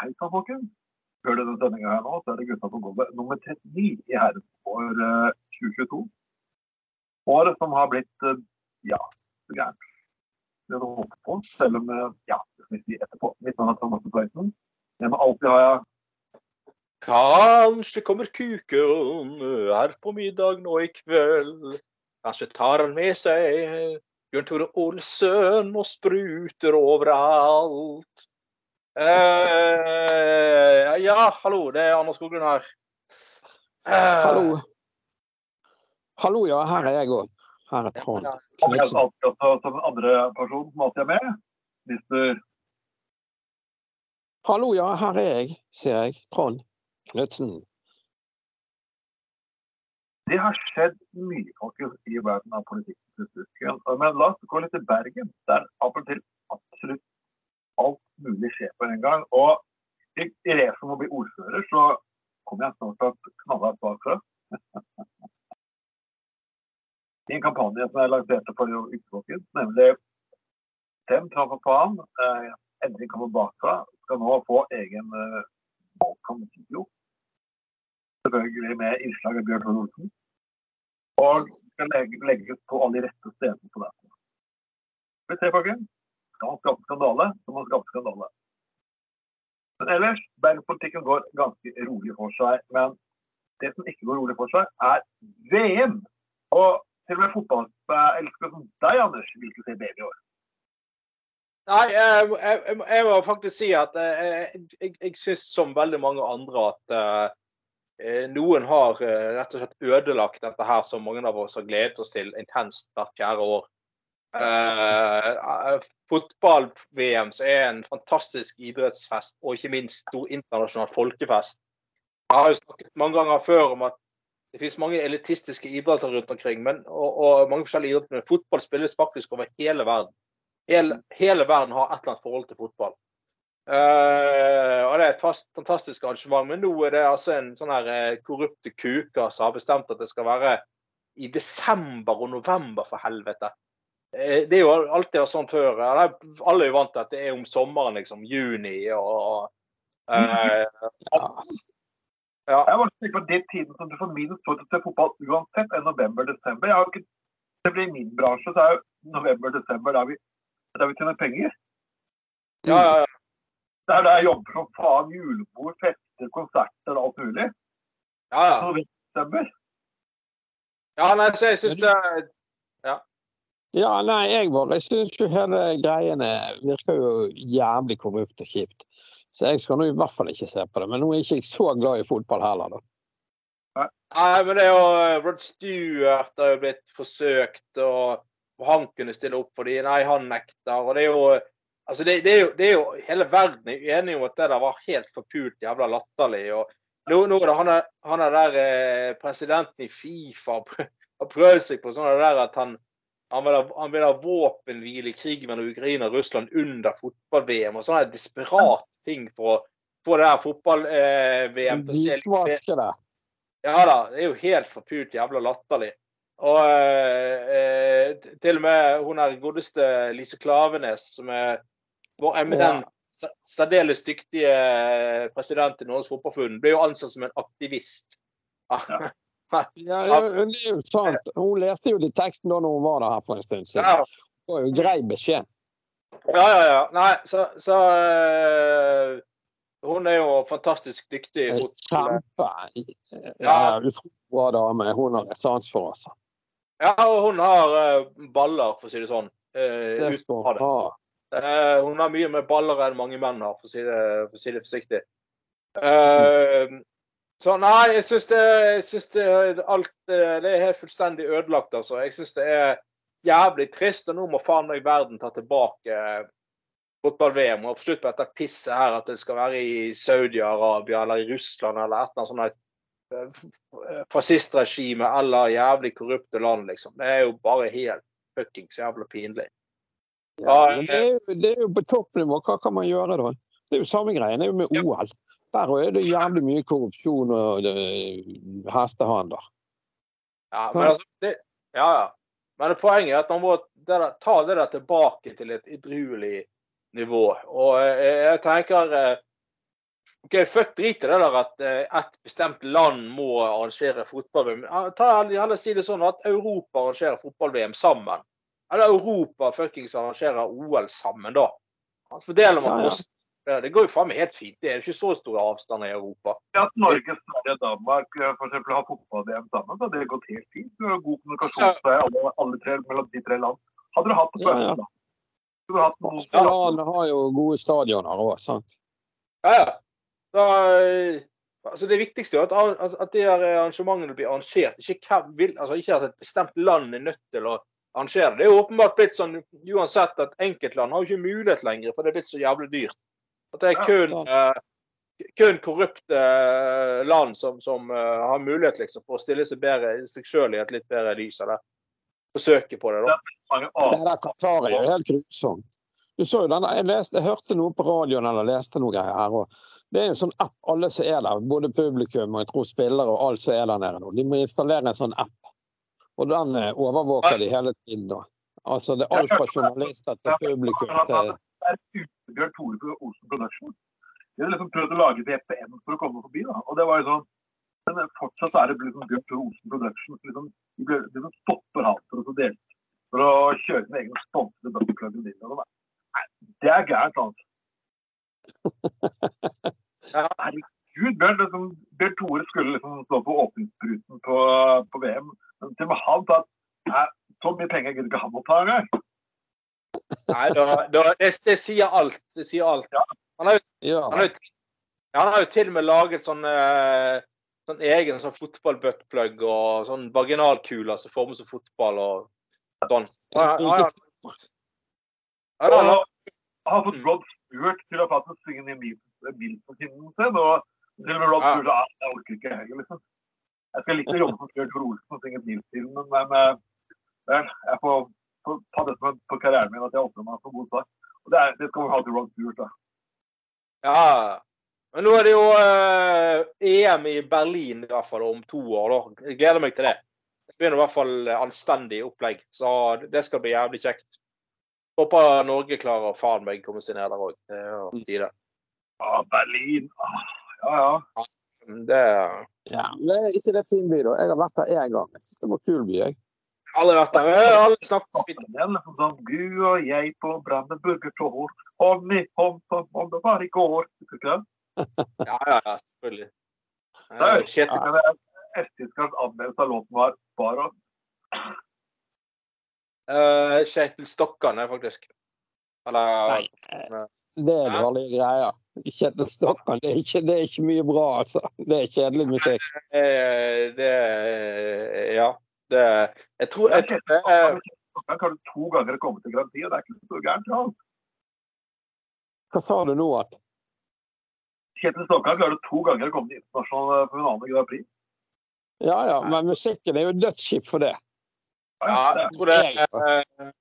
Hei sann, folkens. Før denne sendinga her nå, så er det Gutta på gulvet nummer 39 i herren for eh, 2022. Året som har blitt eh, ja, så gærent. Det er noe håpe på, selv om eh, ja, det skal vi si etterpå. Mitt navn er Thomas Pleisen. Meg alltid har jeg Kanskje kommer kuken her på middag nå i kveld. Kanskje tar han med seg Bjørn Tore Olsen og spruter overalt. Eh, ja, hallo, det er Anders Skoglund her. Uh, Hallo. Hallo, ja, her er jeg òg. Her er Trond jeg Knutsen. alltid også som en andre person som alltid er med. Mister Hallo, ja, her er jeg, sier jeg. Trond Knutsen. Det har skjedd mye folkens, i verden av politikken. Men la oss gå litt til Bergen, der av og til absolutt alt mulig skjer på en gang. Og i, i racet om å bli ordfører, så kommer jeg snart til å knalle et bakfra. I en kampanje som jeg lanserte for uke, nemlig Stem Trump for faen, eh, endelig kommer bakfra, skal nå få egen eh, valgkampvideo. Selvfølgelig med innslag av Bjørn Tore Olsen. Og skal legge, legges på alle de rette stedene på dette. Vi ses, folkens. Skal man skaper skandale, så man skape skandale. Men ellers, bergenspolitikken går ganske rolig for seg. Men det som ikke går rolig for seg, er VM. Og til og med fotballelskere som deg, Anders, vil ikke se VM i år. Nei, jeg, jeg, jeg- må faktisk si at jeg, jeg, jeg syns som veldig mange andre at uh, noen har uh, rett og slett ødelagt dette her som mange av oss har gledet oss til intenst hvert fjerde år. Eh, Fotball-VM som er en fantastisk idrettsfest og ikke minst stor internasjonal folkefest. Jeg har jo snakket mange ganger før om at det finnes mange elitistiske idretter rundt omkring, men, og, og mange forskjellige idretter, men fotball spilles faktisk over hele verden. Hele, hele verden har et eller annet forhold til fotball. Uh, og Det er et fast, fantastisk arrangement. Men nå er det altså en sånn her eh, korrupte kuker som har bestemt at det skal være i desember og november, for helvete. Eh, det er jo alltid sånn før. Alle er jo vant til at det er om sommeren, liksom. Juni og, og eh, Ja. Ja. Jeg var sikker på det tiden som du får minst tid til å se fotball uansett er november-desember. Ikke det blir min bransje så er jo november-desember der vi, der vi tjener penger. Ja, ja, ja. Det er der jeg jobber som faen. Julebord, fester, konserter og alt mulig. ja, ja. November. ja nei, så jeg syns det Ja, nei, jeg bare syns jo hele greiene virker jo jævlig korrupt og kjipt. Så jeg skal nå i hvert fall ikke se på det. Men nå er ikke jeg så glad i fotball heller, da. Nei, men det er jo eh, Rod Stewart har jo blitt forsøkt, og, han kunne stille opp for dem. Nei, han nekter. Og det er jo Altså, det, det, er jo, det er jo Hele verden er enig om at det der var helt forpult jævla latterlig. og nå, nå er det han er, han er der eh, presidenten i Fifa har prøvd seg på sånn der at han han vil, ha, han vil ha våpenhvile i krigen mellom Ukraina og Russland under fotball-VM. og Sånne desperate ting for å få det der fotball-VM til å se litt bedre ja da, det er jo helt forpult jævla latterlig. Og eh, eh, til og med hun her godeste Lise Klavenes, som er vår eminent, ja. særdeles dyktige president i Norges Fotballforbund, ble jo ansett som en aktivist. Ja, ja, det er jo sant. Hun leste jo de tekstene da hun var der her for en stund siden. Ja, Det var jo grei beskjed. ja, ja. ja. Nei, så, så eh, Hun er jo fantastisk dyktig. fotball. Kjempe. Ja, utrolig bra dame. Hun har sans for oss. Ja, og hun har eh, baller, for å si det sånn. eh, Det skal hun ha. Eh, hun har mye mer baller enn mange menn har, for å si det, for å si det forsiktig. Eh, Så nei, jeg syns det, jeg synes det, alt eh, det er helt fullstendig ødelagt, altså. Jeg syns det er jævlig trist, og nå må faen meg verden ta tilbake eh, fotball-VM og få slutt på dette pisset her at det skal være i Saudi-Arabia eller i Russland eller et eller annet sånt eh, fascistregime eller jævlig korrupte land, liksom. Det er jo bare helt fuckings jævla pinlig. Ja, det er, jo, det er jo på toppnivå. Hva kan man gjøre da? Det er jo samme greien. Det er jo med OL. Der er det jævlig mye korrupsjon og uh, hestehandler. Ja, men altså det, Ja, ja. Men poenget er at man må ta det der tilbake til et edruelig nivå. Og jeg, jeg tenker eh, OK, fuck drit i det der at eh, et bestemt land må arrangere fotball-VM. Ta heller si det sånn at Europa arrangerer fotball-VM sammen. Eller Europa fuckings arrangerer OL sammen, da. Fordeler man ja, ja. Det går jo faen meg helt fint. Det er ikke så store avstander i Europa. Ja, At Norge, Sverige og Danmark eh, for eksempel, har fotball-VM sammen, så det det gått helt fint. Du har god kommunikasjon med alle, alle tre, mellom de tre land. Hadde du hatt det før? Ja, ja. Du har hatt noen... ja, Land har jo gode stadioner òg, sant? Ja, ja. Da, altså det viktigste er at, at de arrangementene blir arrangert. Ikke, vil, altså ikke at et bestemt land er nødt til å arrangere det. Det er jo åpenbart blitt sånn uansett at enkeltland har jo ikke mulighet lenger, for det er blitt så jævlig dyrt. At det er kun, uh, kun korrupte uh, land som, som uh, har mulighet liksom, for å stille seg, bedre, seg sjøl i et litt bedre lys. Eller forsøke på det. da. Det der Qatar er jo helt grusomt. Du så jo denne, jeg, leste, jeg hørte noe på radioen eller leste noe greier her. og Det er en sånn app alle som er der, både publikum og jeg tror spillere og alle som er der nede nå. De må installere en sånn app. Og den overvåker de hele tiden. da. Altså Det er alt fra journalister til publikum til Bjørn Tore Olsen Production. De hadde liksom prøvd å lage VPN for å komme forbi. da, og det var jo sånn, Men fortsatt er det liksom Bjørn Tore Olsen Production liksom, de, ble, de stopper han for å, dele, for å kjøre sin egen sponsede. Og Nei, det er gærent, altså. Herregud, Bjørn, liksom, Bjørn Tore skulle liksom stå på åpningsbruten på, på VM. Men til og med han sa at så mye penger gidder ikke han å ta engang. Nei, da, da, det, det, sier alt. Det sier alt. Han har, jo, han, har jo, han har jo til og med laget sånn, uh, sånn egen sånn fotballbuttplug og sånn vaginalkuler som formes som fotball og sånn. Han, han, han, har fått Rod Stewart til å faktisk synge en bil på kinnen sin. Og til og med Rod Stewart sa jeg orker ikke heller, liksom. Jeg skal litt jobbe som Bjørn Tor Olsen og synge Bilstilen, men uh, jeg får på, som på karrieren min at jeg ofrer meg for god sak. Og det, er, det, skal vi ha til Ron Stewart. da. Ja, men nå er det jo eh, EM i Berlin i hvert fall om to år. da. Jeg gleder meg til det. Det begynner i hvert fall anstendig opplegg, så det skal bli jævlig kjekt. Håper Norge klarer å faen meg komme seg ned der òg. Ja, Berlin. Ah, ja, ja. Det, ja, det er ikke det fin by, da. Jeg har vært der én gang. Det var kul by, jeg. Alle vært der. Alle snakker fint. Du og jeg på Brandenburger Tor, hånd i hånd som om det var i går. Ja, ja, ja, selvfølgelig. Anmeldelse av låten var. Uh, Kjetil Stokkan er faktisk. Eller Nei, eh, det er dårlige greier. Kjetil Stokkan, det er, ikke, det er ikke mye bra, altså. Det er kjedelig musikk. Det, det Ja. Det, jeg tror jeg, jeg, jeg, jeg kan to ganger komme til garanti, og det er ikke så gærent. Hva sa du nå? at? Kjetil Stokkan klarte to ganger å komme til internasjonal finale Grand Prix. Ja ja, men musikken er jo dødsskip for det. Ja, jeg tror det er,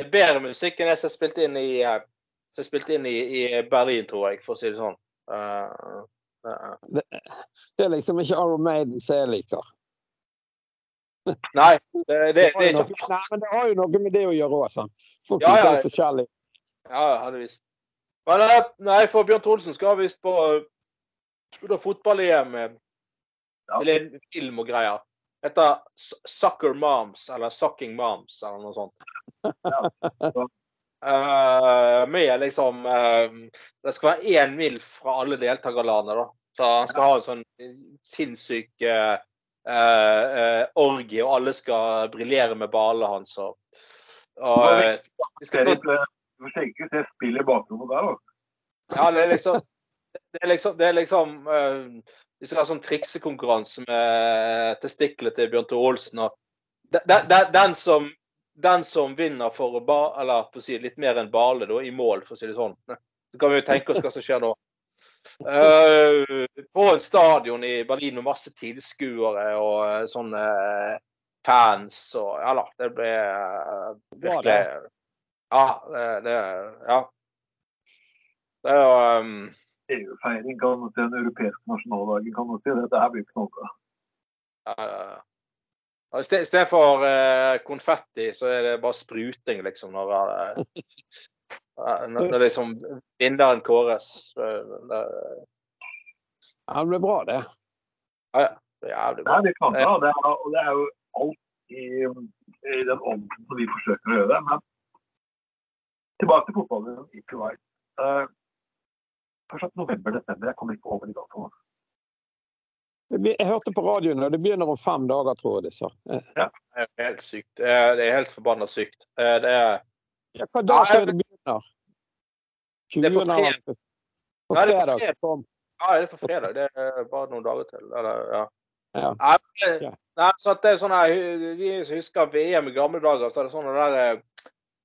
er bedre musikk enn det som er spilt inn i som er spilt inn i, i, Berlin, tror jeg, for å si det sånn. Uh, uh. Det, det, er liksom ikke Iron Maiden som jeg liker. Nei, det, det, det, er ikke Nei, men det har jo noe med det å gjøre òg. sant. Folk ja, ja. er forskjellige. Ja, heldigvis. Men eh, nei, for Bjørn Trolsen skal visst på skulle fotball-EM ja. eller en film og greier. Heter Sucker Moms, eller Sucking Moms, eller noe sånt. Ja. uh, med liksom uh, Det skal være én mil fra alle deltakerlandene, da. Så han skal ha en sånn sinnssyk uh, uh, uh, orgie, og alle skal briljere med ballene hans. Og, og, vi skal... Du må ikke se spill i bakrommet der, da. Ja, det er liksom det er liksom, det er liksom uh, Vi skal ha sånn triksekonkurranse med testiklene til Bjørn Tore Olsen. og den, den, den, som, den som vinner for å ba, eller på å si litt mer enn Bale da, i mål, for å si det sånn. Så kan vi jo tenke oss hva som skjer nå. Uh, på en stadion i Berlin med masse tilskuere og uh, sånne uh, fans og Ja da, det ble virkelig Ja, det, det Ja. Det er jo um, EU-feiring kan man si, den europeiske nasjonaldagen kan man si. Dette her blir knallbra. Uh, Istedenfor uh, konfetti, så er det bare spruting, liksom, når, uh, når liksom vinneren kåres. Det, det blir bra, det. Ja, ja. Det er jævlig bra. Det kan knallbra, og det er, og det er jo alt i, i den ånden som vi forsøker å gjøre. Men tilbake til fotballen. Ikke vei. Uh, Fortsatt november-desember. Jeg kommer ikke over i datoene. Jeg hørte på radioen, og det begynner om fem dager, tror jeg de sa. Ja, det er helt sykt. Det er helt forbanna sykt. Det er ja, Hva dag er det begynner? 20. Det er på fredag. På fredag så kom Ja, det er for fredag. Det er bare noen dager til. Eller, ja. Ja. Nei, nei, så det er sånn her, Vi husker VM i gamle dager, så er det sånn der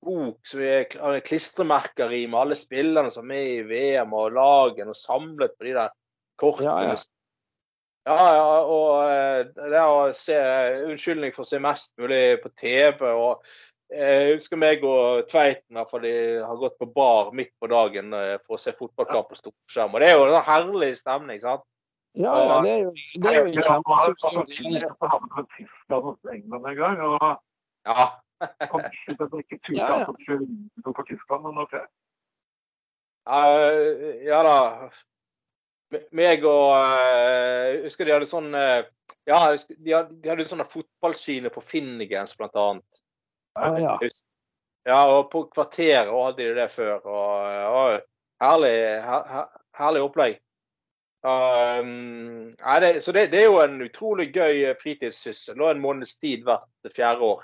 bok som vi har klistremerker i med alle spillerne som er med i VM og lagene, og samlet på de der kortene. Ja, ja. Ja, ja, og det å se Unnskyldning for å se mest mulig på TV. og Jeg husker meg og Tveiten de har gått på bar midt på dagen for å se fotballkamp på storskjerm. Og det er jo en herlig stemning, sant? Ja, ja, det er jo, det er jo en kjempesuksess. Ja. Ja, ja da. Meg og eh, Jeg husker de hadde sånn eh, Ja, de hadde, de hadde sånne fotballsyner på Finnegans, blant annet. Ja, ja. Ja, og på Kvarteret hadde de det før. Og, og herlig, her, her- herlig opplegg. Um, ja, det, så det, det er jo en utrolig gøy eh, fritidssyssel. Og en måneds tid hvert fjerde år.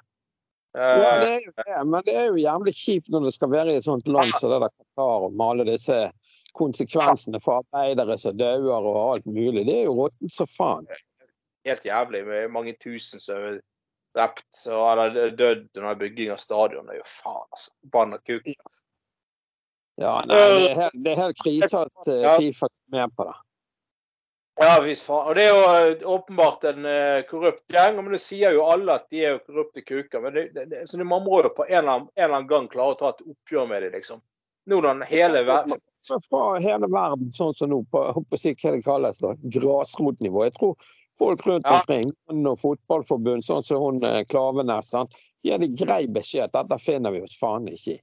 Uh, Ja, det er jo det, men det er jo jævlig kjipt når det skal være i et sånt land som det der Qatar og med alle disse konsekvensene for arbeidere som dauer og alt mulig. Det er jo råttent som faen. helt jævlig med mange tusen som drept og eller dødd under bygging av stadion. Det er jo faen, altså. Banna kuk. Ja, nei, det er helt, det er helt krise at eh. Fifa er med på det. Ja visst faen. Og det er jo åpenbart en eh, korrupt gjeng. Men det sier jo alle at de er jo korrupte kuker. Men det, det, så man må jo på en eller, annen, en eller annen gang klare å ta et oppgjør med dem, liksom. Nå når hele verden fra hele verden, sånn som nå, på, på å si hva det kalles, grasrotnivå. Jeg tror folk rundt omkring, og fotballforbund, sånn som hun eh, Klavenes, sant? de grei beskjed at dette finner vi oss faen ikke i.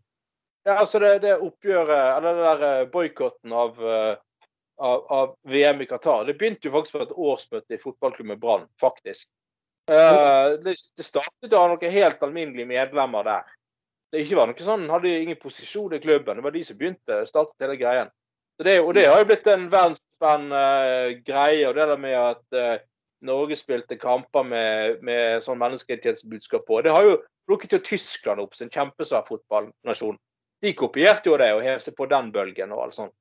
Ja, altså det, det oppgjøret, eller det der eh, boikotten av, eh, av, av VM i Qatar, det begynte jo faktisk på et årsmøte i fotballklubben Brann, faktisk. Uh, det, det startet av noen helt alminnelige medlemmer der. Det ikke var noe sånn, hadde ingen posisjon i klubben. Det var de som begynte, startet hele greien. Det, og det har jo blitt en verdensspennende uh, greie. Og det der med at eh, Norge spilte kamper med, med sånn menneskerettighetsbudskap på. Det har jo plukket jo Tyskland opp, sin kjempesvær fotballnasjon. De kopierte jo det og hev seg på den bølgen og alt sånt.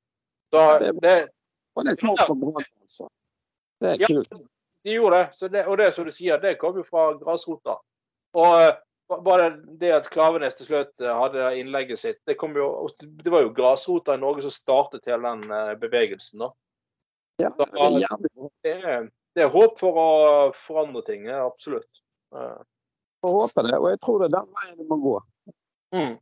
Så Det- det, Og det klart for Brann, altså. Det er Ja. kult. de gjorde det. Så det. Og det som du sier, det kom jo fra grasrota. Og eh, bare det at Klavenes til slutt eh, hadde innlegget sitt, det, kom jo, det var jo grasrota i Norge som startet hele den eh, bevegelsen. da. Ja, det er jævlig. Det er, håp for å forandre ting, absolutt. Jeg håper det, og jeg tror det er den veien det må gå. Mm.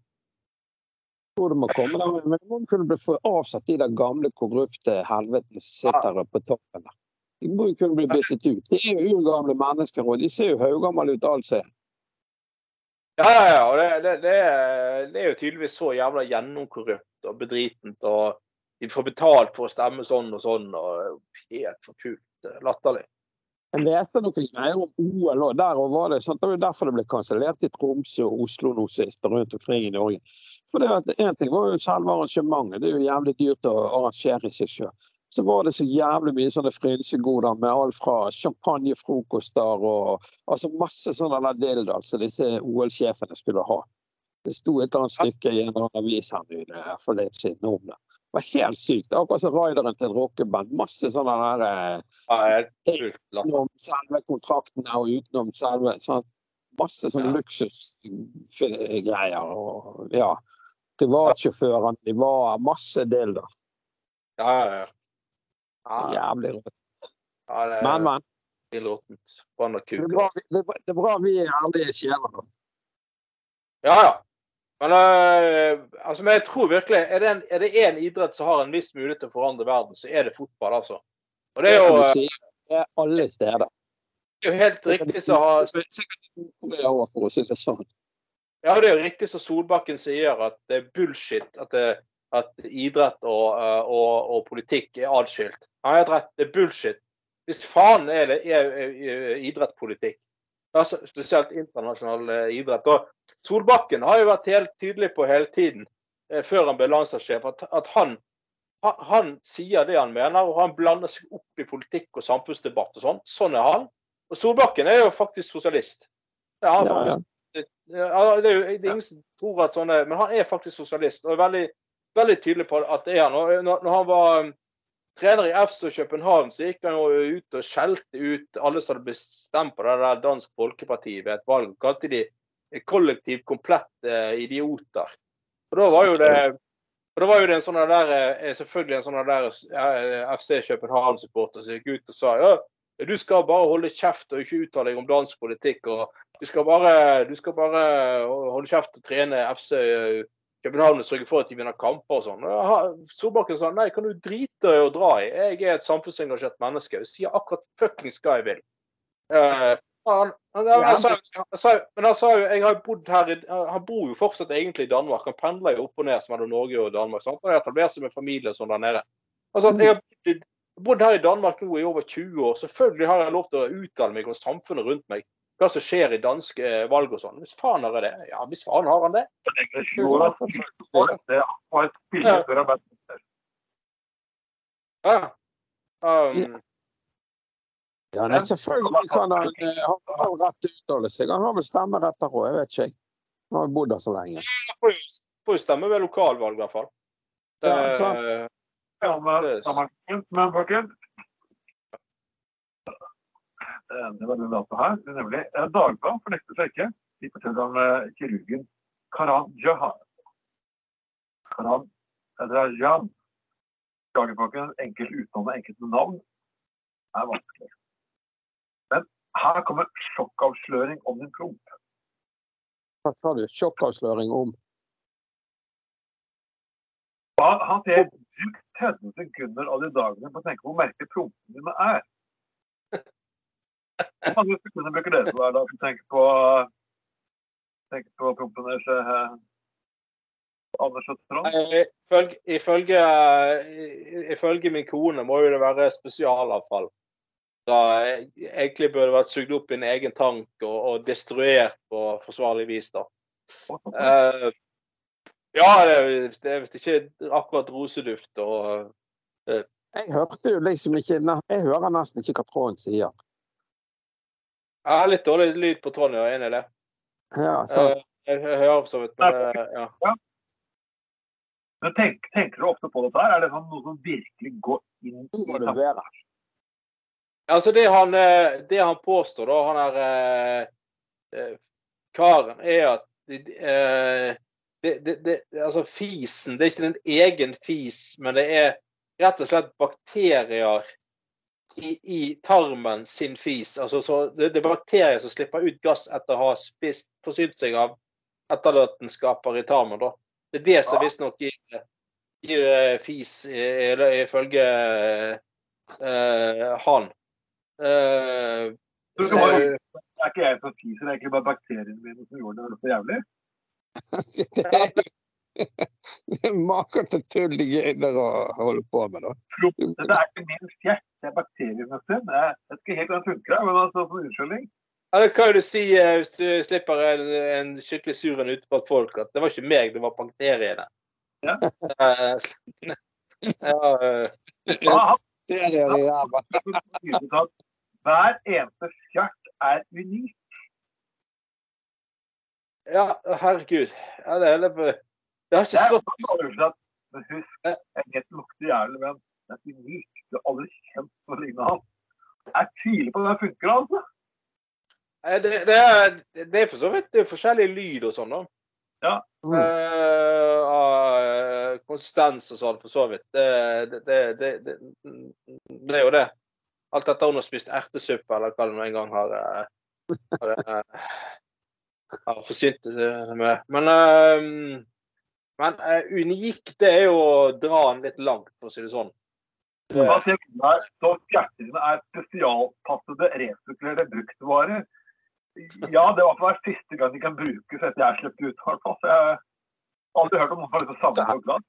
Jeg tror det må komme den veien, Men må kunne bli avsatt de der gamle, korrupte helvetene som sitter på toppen der. De må jo kunne bli byttet ut. De er jo urgamle mennesker, og de ser jo haugamle ut alt ser. Ja, ja, ja. Og det, det, det, det er jo tydeligvis så jævla gjennomkorrupt og bedritent. Og de får betalt for å stemme sånn og sånn. og Helt forpult eh, latterlig. Jeg leste noen greier om OL, òg. der var det sånn, det var jo derfor det ble kansellert i Tromsø og Oslo nå sist, rundt omkring i Norge. For det at en ting var jo selve arrangementet, det er jo jævlig dyrt å arrangere i seg sjøl. Så var det så jævlig mye sånne frynsegoder med alt fra champagnefrokoster og altså masse sånne der dildoer som disse OL-sjefene skulle ha. Det sto et eller annet stykke i en eller annen avis her nylig for litt siden om det. Var helt sykt. Akkurat som rideren til et rockeband. Masse sånne her eh, Ja, utenom selve kontraktene og utenom selve sånn, Masse sånne Ja. luksusgreier. Og ja. Privatsjåførene, de var masse dilder. Ja, ja, ja. Jævlig rått. ja, det Men, men. er Det er, bra, det, er bra- det er bra vi er ærlige sjeler. da. Ja, ja. Men, uh, altså, men jeg tror virkelig Er det en- er det én idrett som har en viss mulighet til å forandre verden, så er det fotball, altså. Og det er jo, det, øh, si. Det er alle steder. det er jo helt riktig som har det sånn. Ja, det er jo riktig som Solbakken sier, at det er bullshit at, det, at idrett og, og, og politikk er atskilt. Han har helt rett, det er bullshit. Hvis faen er det er, er, idrett politikk. Altså, spesielt internasjonal eh, idrett. Og Solbakken har jo vært helt tydelig på hele tiden, eh, før han ble landslagssjef, at, at han, ha, han sier det han mener, og han blander seg opp i politikk og samfunnsdebatt og sånn. Sånn er han. Og Solbakken er jo faktisk sosialist. Det er han Ja, faktisk ja, det er jo det er ingen som tror at sånn er, men han er faktisk sosialist og er veldig, veldig tydelig på at det er han. Og Når, når han var trener i FC København, så gikk han jo ut og skjelte ut alle som hadde bestemt på det der Dansk Folkeparti ved et valg. Kalte de kollektivt komplette idioter. Og da var jo det og da var jo det en sånn der, eh, selvfølgelig en sånn der eh, FC København-supporter som gikk ut og sa ja, du skal bare holde kjeft og ikke uttale deg om dansk politikk. og Du skal bare, du skal bare holde kjeft og trene FC København sørger for at de vinner kamper og sånn. Og Solbakken sa nei, kan du drite i å dra i. Jeg er et samfunnsengasjert menneske. Jeg sier akkurat fuckings hva jeg vil. Eh, han, han, han, han, sa, sa, men han sa jo jeg har bodd her i, Han bor jo fortsatt egentlig i Danmark. Han pendler jo opp og ned mellom Norge og Danmark. Sant? Han har etablert seg med familie og sånn der nede. Sa at jeg har bodd, bodd her i Danmark nå i over 20 år. Selvfølgelig har jeg lov til å uttale meg om samfunnet rundt meg. Hva som skjer i danske valg og sånn. Hvis faen har jeg det? Ja, hvis faen har han det. Ja. Um, Ja, nei, selvfølgelig kan han ha han rett til å uttale seg. Han har vel stemmerett der òg, jeg vet ikke. Han har jo bodd der så lenge. får jo- stemme ved lokalvalg, i hvert fall. Det, Ja, men, folkens eh, Det var den data her, det er nemlig eh, Dagbladet fornekter seg ikke. De forteller om eh, kirurgen Karan Jahan. Karan Rajan. Beklager, folkens. Enkelt uttale, enkelt med navn er vanskelig. Men her kommer sjokkavsløring om din promp. Hva sa du? Sjokkavsløring om Han, ser dypt 30 sekunder av de dagene på å tenke på hvor merkelig prompene dine er. Mange sekunder bruker dere hver dag tenke på, tenke på prompen deres? eh, Anders og Trond? Ifølge, ifølge, ifølge min kone må jo det være spesialavfall. Da egentlig burde det vært sugd opp i en egen tank og, og destruert på forsvarlig vis. da. Uh, ja, det er, det er visst ikke akkurat roseduft og Jeg hørte jo liksom ikke Jeg hører nesten ikke hva Trond sier. Ja, Litt dårlig lyd på Tonje, jeg er Enig i det. Ja, Eh, sant. jeg, jeg hører for så vidt, men det. ja. Men tenk, tenker du ofte på dette her? Er det sånn noe som virkelig går inn i tanken? Altså det han, eh, det han påstår, da, han er eh, eh, karen, er at eh, det, det, det, altså fisen Det er ikke en egen fis, men det er rett og slett bakterier i, i tarmen sin fis. Altså, så det, det er bakterier som slipper ut gass etter å ha spist, forsynt seg av etterlatenskaper i tarmen. da. Det er det som visstnok gir, gir eh, fis, eh, eller ifølge uh, han. Eh, Så det det er ikke jeg som fiser, det er egentlig bare bakteriene mine som gjorde det så jævlig. Maken til tull de gidder å holde på med, da. Det er ikke min fjert, det er bakteriene sine. Jeg vet ikke helt hvordan det funker, men altså, som unnskyldning. Ja, det kan jo du si hvis du slipper en, en skikkelig sur en ute blant folk, at det var ikke meg, det var bakteriene. Ja. Eh, ja, eh, er i ræva. hver eneste fjert er unik. ja, herregud. Ja, det, er litt- det har Det ikke slått Men husk, jeg vet jævlig, men det er unikt. Du har aldri kjent noe lignende han. Jeg tviler på at det funker, altså. Eh, Det, det, er, det er for så vidt det er forskjellig lyd og sånn, da. Ja. Mm. Uh, av eh, konsistens og sånn, for så vidt. Det, det, det, det, det, det er jo det. Alt etter om du har spist ertesuppe, eller hva du nå en gang har, eh, har, eh, har forsynt det med. Men, eh, men eh, unik, det er jo å dra den litt langt, for å si det sånn. Det, Da sier jeg der, så fjertene er spesialpassede, resirkulerte bruktvarer. Ja, det var for siste gang de kan brukes etter jeg er sluppet ut. i hvert fall. Jeg har aldri hørt om noen har lyst til å samle på glass.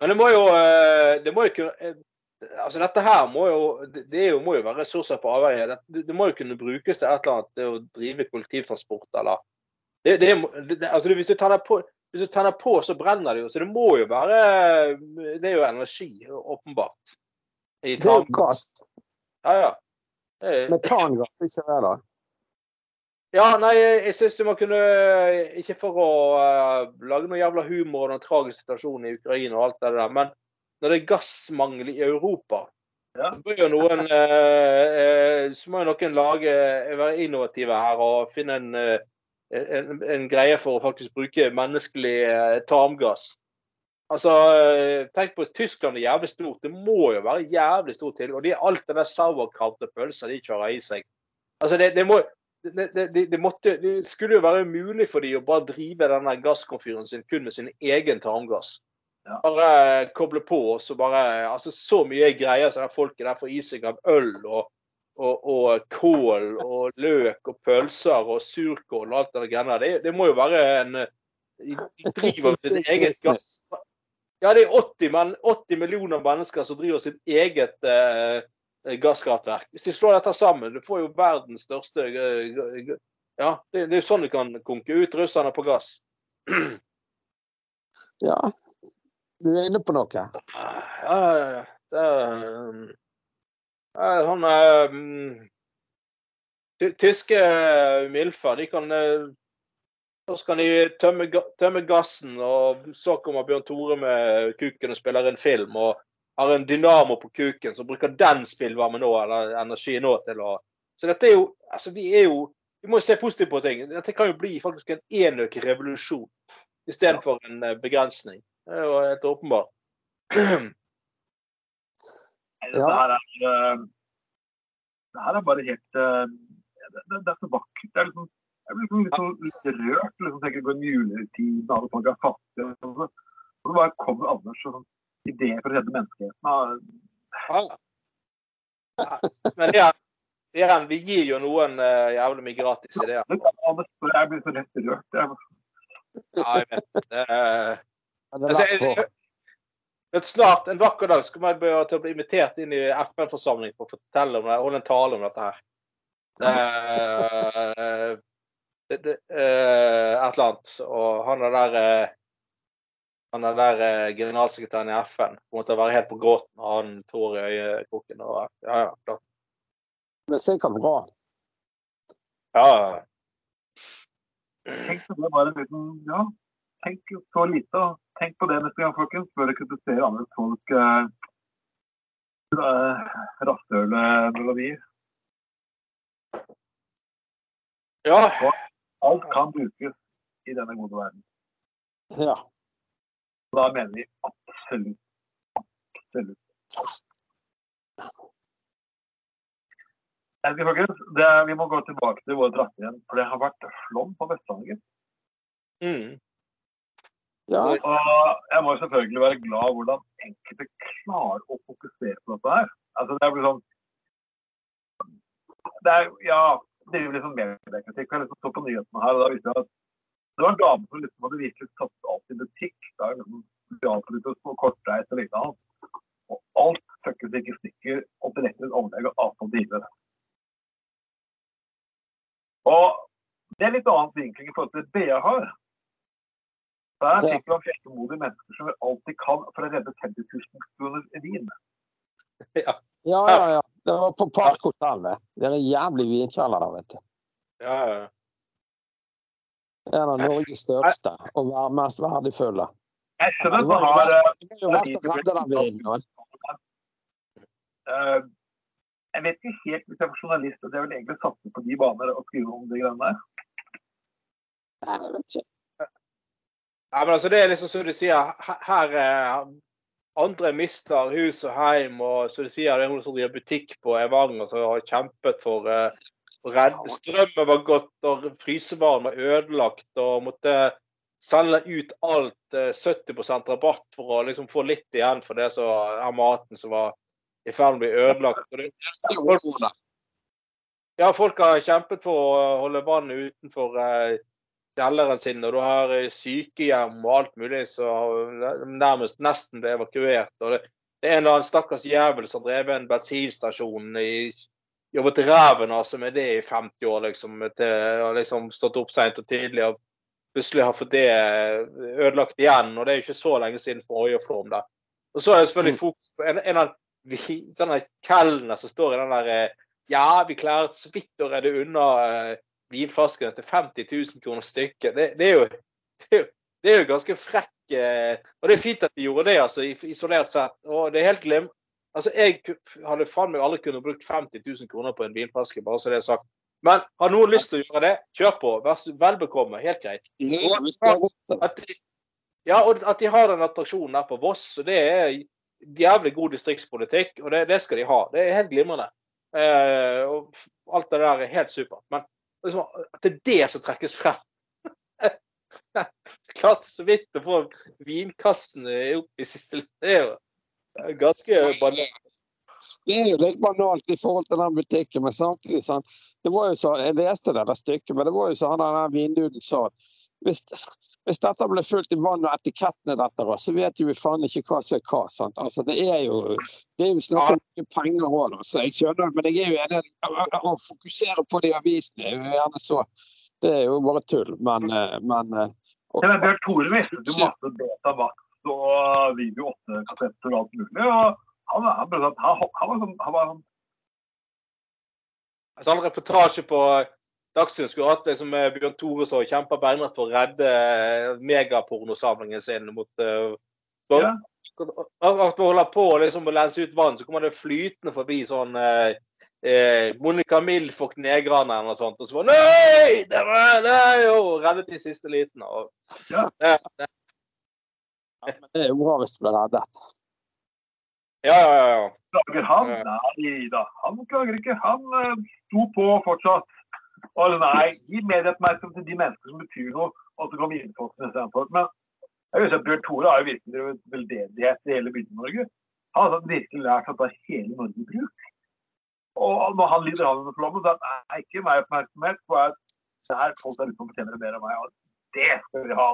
men det må jo eh, Det må jo kunne eh, Altså, dette her må jo Det, det jo, må jo være ressurser på avveie. Det, det må jo kunne brukes til et eller annet til å drive kollektivtransport, eller det, det, det, det, altså, Hvis du tar deg på hvis du tenner på, så brenner det jo. Så det må jo være Det er jo energi, åpenbart. I Det er jo gass. Ja, ja. Er- Metangass, ikke det, da? Ja, nei, jeg syns du må kunne Ikke for å uh, lage noe jævla humor og den tragiske situasjonen i Ukraina og alt det der, men når det er gassmangel i Europa, Ja. så bør noen eh, eh, Så må jo noen lage være innovative her og finne en, eh, en, en greie for å faktisk bruke menneskelig eh, tarmgass. Altså, eh, tenk på Tyskland er jævlig stort. Det må jo være jævlig stort til. Og de er alt det der sauerkraut og pølser de kjører i seg. Altså, det, det må det, det, det, måtte, det skulle jo være mulig for dem å bare drive denne gasskomfyren sin kun med sin egen tarmgass. Ja. Bare eh, koble på og så bare Altså så mye greier som folket der får i seg av øl og, og, og kål og løk og pølser og surkål og alt det der greiene der. Det, det må jo være en eh, De driver sitt eget gass... Ja, det er 80, men, 80 millioner mennesker som driver sitt eget eh, gasskraftverk. Hvis de slår dette sammen, du får jo verdens største eh, Ja, det, det er jo sånn du kan konke ut russerne på gass. Ja. Du er inne på noe. Ja, ja, ja. Det er, um, det er sånn um, ty- Tyske milfer, de kan eh, Først kan de tømme, tømme gassen, og så kommer Bjørn Tore med kuken og spiller en film. Og har en dynamo på kuken som bruker den spillvarmen nå, eller energi nå til å Så dette er jo Altså, vi er jo Vi må jo se positivt på ting. Dette kan jo bli faktisk en enøk-revolusjon istedenfor en eh, begrensning. Det er jo helt åpenbart. Det her er, eh, det her er bare helt eh, det, det, det er så vakkert. Det er liksom, jeg blir liksom litt, sånn, litt rørt. liksom tenker på en juletid, alle folk er fattige. Og så, og så bare kommer Anders og sånn ideer for å redde menneskeheten. Og, Ja. Men vi gir jo noen uh, jævlig mye gratis ideer. jeg blir så lett rørt. Jeg, Ja, jeg vet. Det er- det er altså, jeg, vet, snart, en vakker dag, skal man begynne bli- til å bli invitert inn i FN-forsamling for å fortelle om det, holde en tale om dette her. Det, er- det, det, eh, et eller annet. Og han er der eh, han er der eh, generalsekretæren i FN kommer til å være helt på gråten og ha en tår i øyekroken. Og, ja, ja, klart. Det er sikkert bra. Ja, det bare en liten Ja, tenk så lite. og Tenk på det neste gang, folkens, før dere kritiserer andre folk eh, eh, rasshølmelodier. ja. Alt kan brukes i denne gode verden. Ja. Og da mener vi absolutt. Absolutt. Folkens, det, vi må gå tilbake til våre drakter igjen, for det har vært flom på Vestlandet. Mm. Ja. Og jeg må selvfølgelig være glad hvordan enkelte klarer å fokusere på dette her. Altså det blir sånn det er, Ja, er jo liksom mediekritikk. Jeg liksom så på nyhetene her, og da visste jeg at det var en dame som liksom hadde virkelig satt alt i butikk. Da liksom sosialpolitisk og kortreist og lignende. Og alt fuckes ikke i stykker og til et anlegg av avfall driver. Og det er litt annen vinkling i forhold til det BA har. Det er en Ja. artikkel om mennesker som gjør alt de kan for å redde 50 000 kroner vin. Ja, ja, ja. Det var på Parkhotellet. Det er en jævlig vinkjeller der, vet du. Ja, ja. En av Norges største og mest verdifulle. Jeg skjønner at man har det var jo verdt å redde den vinden. eh, Jeg vet ikke helt hvis jeg var journalist, og det er vel egentlig satse på de baner og skrive om de greiene der. Nei, jeg vet ikke. Ja, men altså, det er liksom som du sier, her- her eh, andre mister hus og heim, og som du sier, det er noen som driver butikk på Evanger som har kjempet for eh, å redde Strømmen var gått, og frysevaren var ødelagt, og måtte selge ut alt eh, 70 rabatt for å liksom få litt igjen for det som av maten som var i ferd med å bli ødelagt. Og det, er ja, folk har kjempet for å holde vannet utenfor eh, kjelleren sin, og du har eh, sykehjem og alt mulig så nærmest nesten ble evakuert. og det, det er en eller annen stakkars jævel som drev en bensinstasjon i jobbet ræven av seg med det i 50 år, liksom. Til, og liksom stått opp seint og tidlig og plutselig har fått det ødelagt igjen. Og det er jo ikke så lenge siden forrige flom da. Og så er det selvfølgelig fokus på en, en av de kelnerne som står i den der eh, Ja, vi klarer så vidt å redde unna eh, vinflaskene til 50 000 kroner stykket. Det, det, det, det er jo ganske frekk eh, Og det er fint at de gjorde det, altså, isolert sett. Og det er helt glimt. Altså, Jeg hadde faen meg aldri kunnet brukt 50 000 kroner på en vinflaske, bare så det er sagt. Men har noen lyst til å gjøre det, kjør på. Vær så vel bekomme. Helt greit. Vi. At de, ja, og at de har den attraksjonen der på Voss, og det er jævlig god distriktspolitikk, og det, det skal de ha. Det er helt glimrende. Eh, og alt det der er helt supert. Men liksom, at det er det som trekkes frem Klart så vidt å få vinkassene opp i siste. Det er jo ganske banalt. Det er jo litt banalt i forhold til den butikken, men samtidig sånn det var jo så, Jeg leste det der stykket, men det var jo sånn han der vinduden sa at hvis, hvis dette ble fulgt i vann og etikettene dette, så vet jo vi faen ikke hva som er hva. sant? Altså, Det er jo det er jo snakk om mye penger òg, så jeg skjønner. Men jeg er jo enig å- å fokusere på det i avisene. er jo gjerne så. Det er jo bare tull. Men, eh, men eh, og- og med Bjørn Tore mistet jo masse Betamax og video 8-kassetter og alt mulig. og han, han, han, han, han, var sånn- han var sånn Altså, en reportasje på Dagsrevyen skulle hatt liksom, Bjørn Tore som kjempa beinhardt for å redde eh, megapornosamlingen sin mot uh, Ja. At man holder på liksom, å lense ut vann, så kommer det flytende forbi sånn uh, eh, Monica Milf og Knegrane eller noe sånt. Og så bare Nei! Det var, nei! Og reddet i siste liten. Og, Ja. Ja, det- det er jo bra hvis du blir reddet. ja, ja, ja. Klager han? Nei da, han klager ikke. Han sto på fortsatt. Og nei, gi medieoppmerksomhet til de mennesker som betyr noe, og så kommer innfolkene istedenfor. Men jeg vil si at Bjørn Tore har jo virkelig drevet veldedighet i hele Bygde-Norge. Han har virkelig lært å ta hele Norge i bruk. Og når han lider av denne flommen, så er ikke meg oppmerksomhet på at det her folk der ute fortjener mer av meg. Og det skal vi ha.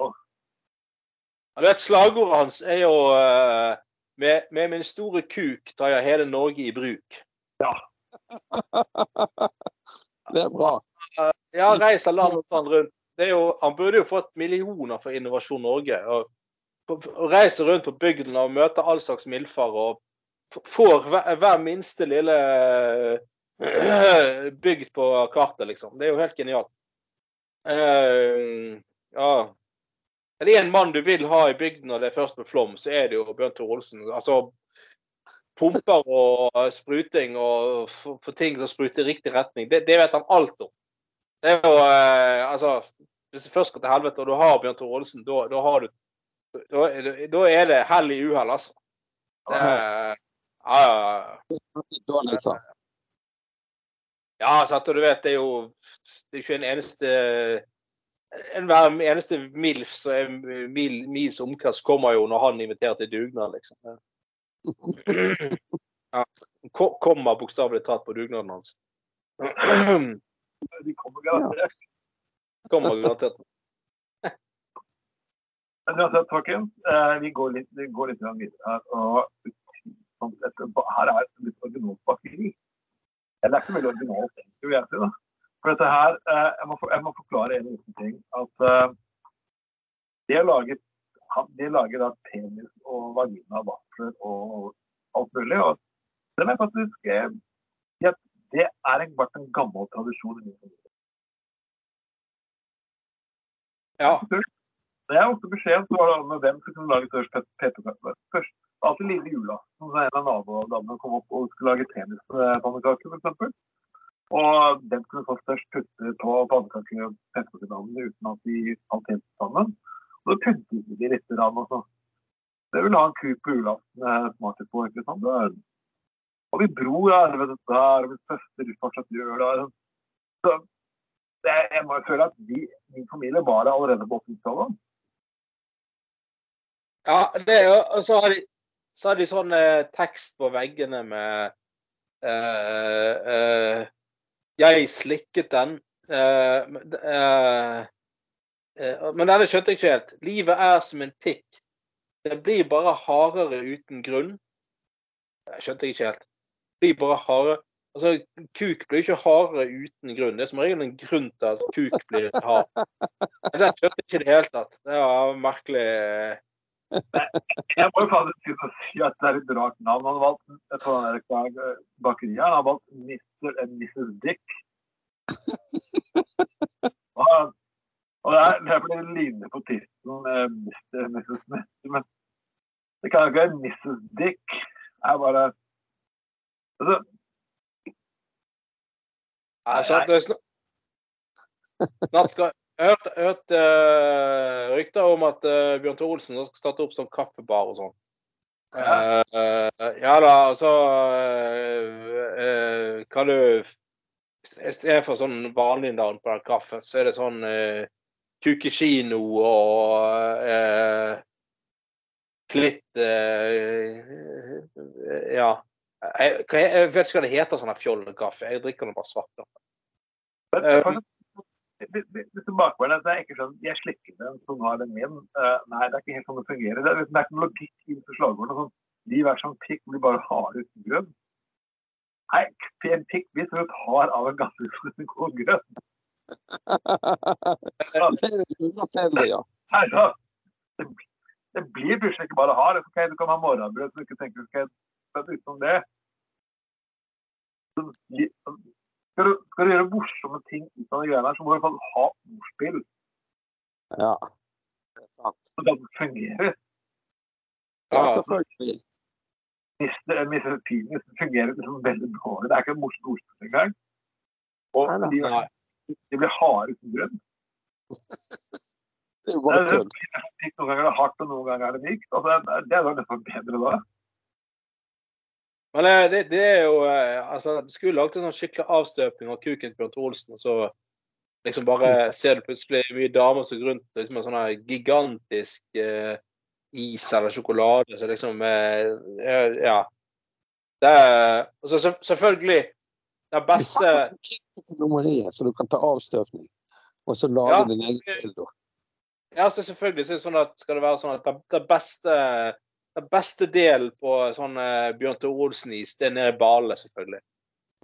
Ja, Du vet, Slagordet hans er jo uh, med, med min store kuk tar jeg hele Norge i bruk. Ja. Det er bra. Ja, reiser land og strand rundt. Jo, han burde jo fått millioner for Innovasjon Norge. Og, og reiser rundt på bygden og møter all slags mildfar og får hver, hver minste lille bygd på kartet, liksom. Det er jo helt genialt. Uh, ja. Er det en mann du vil ha i bygden når det er først med flom, så er det jo Bjørn Tore Olsen. Altså pumper og spruting og få ting ting som spruter i riktig retning. Det, det vet han alt om. Det er jo eh, altså Hvis det først går til helvete, og du har Bjørn Tore Olsen, da, da har du da, da er det hell i uhell, altså. Det, ja, ja, ja. Sant, og du vet, det er jo det er ikke en eneste Enhver eneste MILF som er mil, mils omkast, kommer jo når han inviterer til dugnad, liksom. Ja. Ko- Kommer bokstavelig talt på dugnaden hans. De kommer garantert. Kommer garantert. Men uansett, folkens, eh, vi går litt, vi går litt videre. Og sånn, her er litt originalt bakeri. Eller det er ikke veldig originalt, egentlig, vil jeg si. da. For dette her, eh, jeg, må, jeg må forklare en liten ting. At eh, det å de lager da penis og vagina, vafler og alt mulig. Og det er faktisk det, det er en, vært en gammel tradisjon i min familie. Ja. Det jeg åtte beskjeden, så var det med hvem som kunne lage størst pepperkaker. Først alltid lille jula. Som en av nabodamene kom opp og skulle lage tennispannekaker, f.eks. Og den kunne få størst putte på pannekaker og pepperkakedamene uten at de falt helt sammen. Og da pyntet de litt. Også. Det vil ha en ku på julaften jeg smaker på. ikke sant? Det er, og min vet du, her, og min søster fortsatt gjør det. Så det, jeg må jo føle at de, min familie var det allerede på 80-tallet. Ja, det er jo Og så har de, så har de sånn eh, tekst på veggene med eh, eh, Jeg slikket den. Eh, eh, eh, men denne skjønte jeg ikke helt. Livet er som en pikk. Det blir bare hardere uten grunn. Jeg skjønte ikke helt. Blir bare hardere Altså, Kuk blir ikke hardere uten grunn. Det er som regel en grunn til at kuk blir hard. Den skjønte jeg ikke i det hele tatt. Det var merkelig. Jeg må jo faktisk si at det er et rart navn. Han har valgt på bakeriet. Han har valgt Mr. and Mrs. Dick. Og, og det, er, det er fordi det ligner på tittelen Mr. and Mrs. Smith. Men det kan jo ikke være Mrs. Dick. Det er bare altså, altså, Snart skal jeg hørte, hørt, uh, rykter om at uh, Bjørn Tore Olsen skal starte opp som kaffebar og sånn. Ja. Uh, ja da, så kan du Istedenfor sånn vanlig navn på den kaffen, så er det sånn uh, Kukekino og uh, Klitt Ja. Jeg, jeg, vet ikke hva det heter, sånn fjollekaffe. Jeg drikker nå bare svart kaffe litt tilbakeværende. Det er ikke sånn jeg slikker den som har den min. Uh, nei, det er ikke helt sånn det fungerer. Det er, det er ikke noe logikk til slagordene. Sånn, de hver som pikk blir bare harde uten grunn. Nei, en pikk blir som et hard av en gassutslutning og grønn. det blir plutselig ikke bare hard. Okay, du kan ha morgenbrød som du ikke tenker skal Men utenom det skal du, skal du, gjøre morsomme ting ut av de greiene her, så må du i hvert fall ha ordspill. Ja, det er sant. Så det fungerer. Ja, selvfølgelig. Mr. Mr. Penis fungerer liksom veldig dårlig. Det er ikke et morsomt ordspill engang. Og nei, nei. De, de, blir harde uten grunn. det er jo bare tull. Noen ganger er det hardt, og noen ganger er det mykt. Altså, det er jo nesten bedre da. Men eh, det, det, er jo eh, altså, Du skulle lagd en sånn skikkelig avstøpning av kuken til Bjørn Olsen, og så liksom bare ser du plutselig mye damer som går rundt liksom, med sånn gigantisk eh, is eller sjokolade. Så liksom eh, Ja. Det er så selvfølgelig det beste Så du kan ta avstøpning, og så lage ja, din egen dildo. Ja, så selvfølgelig så er det sånn at skal det være sånn at det beste den beste delen på sånn uh, Bjørn Tore Olsen-is, det er nede i Bale, selvfølgelig.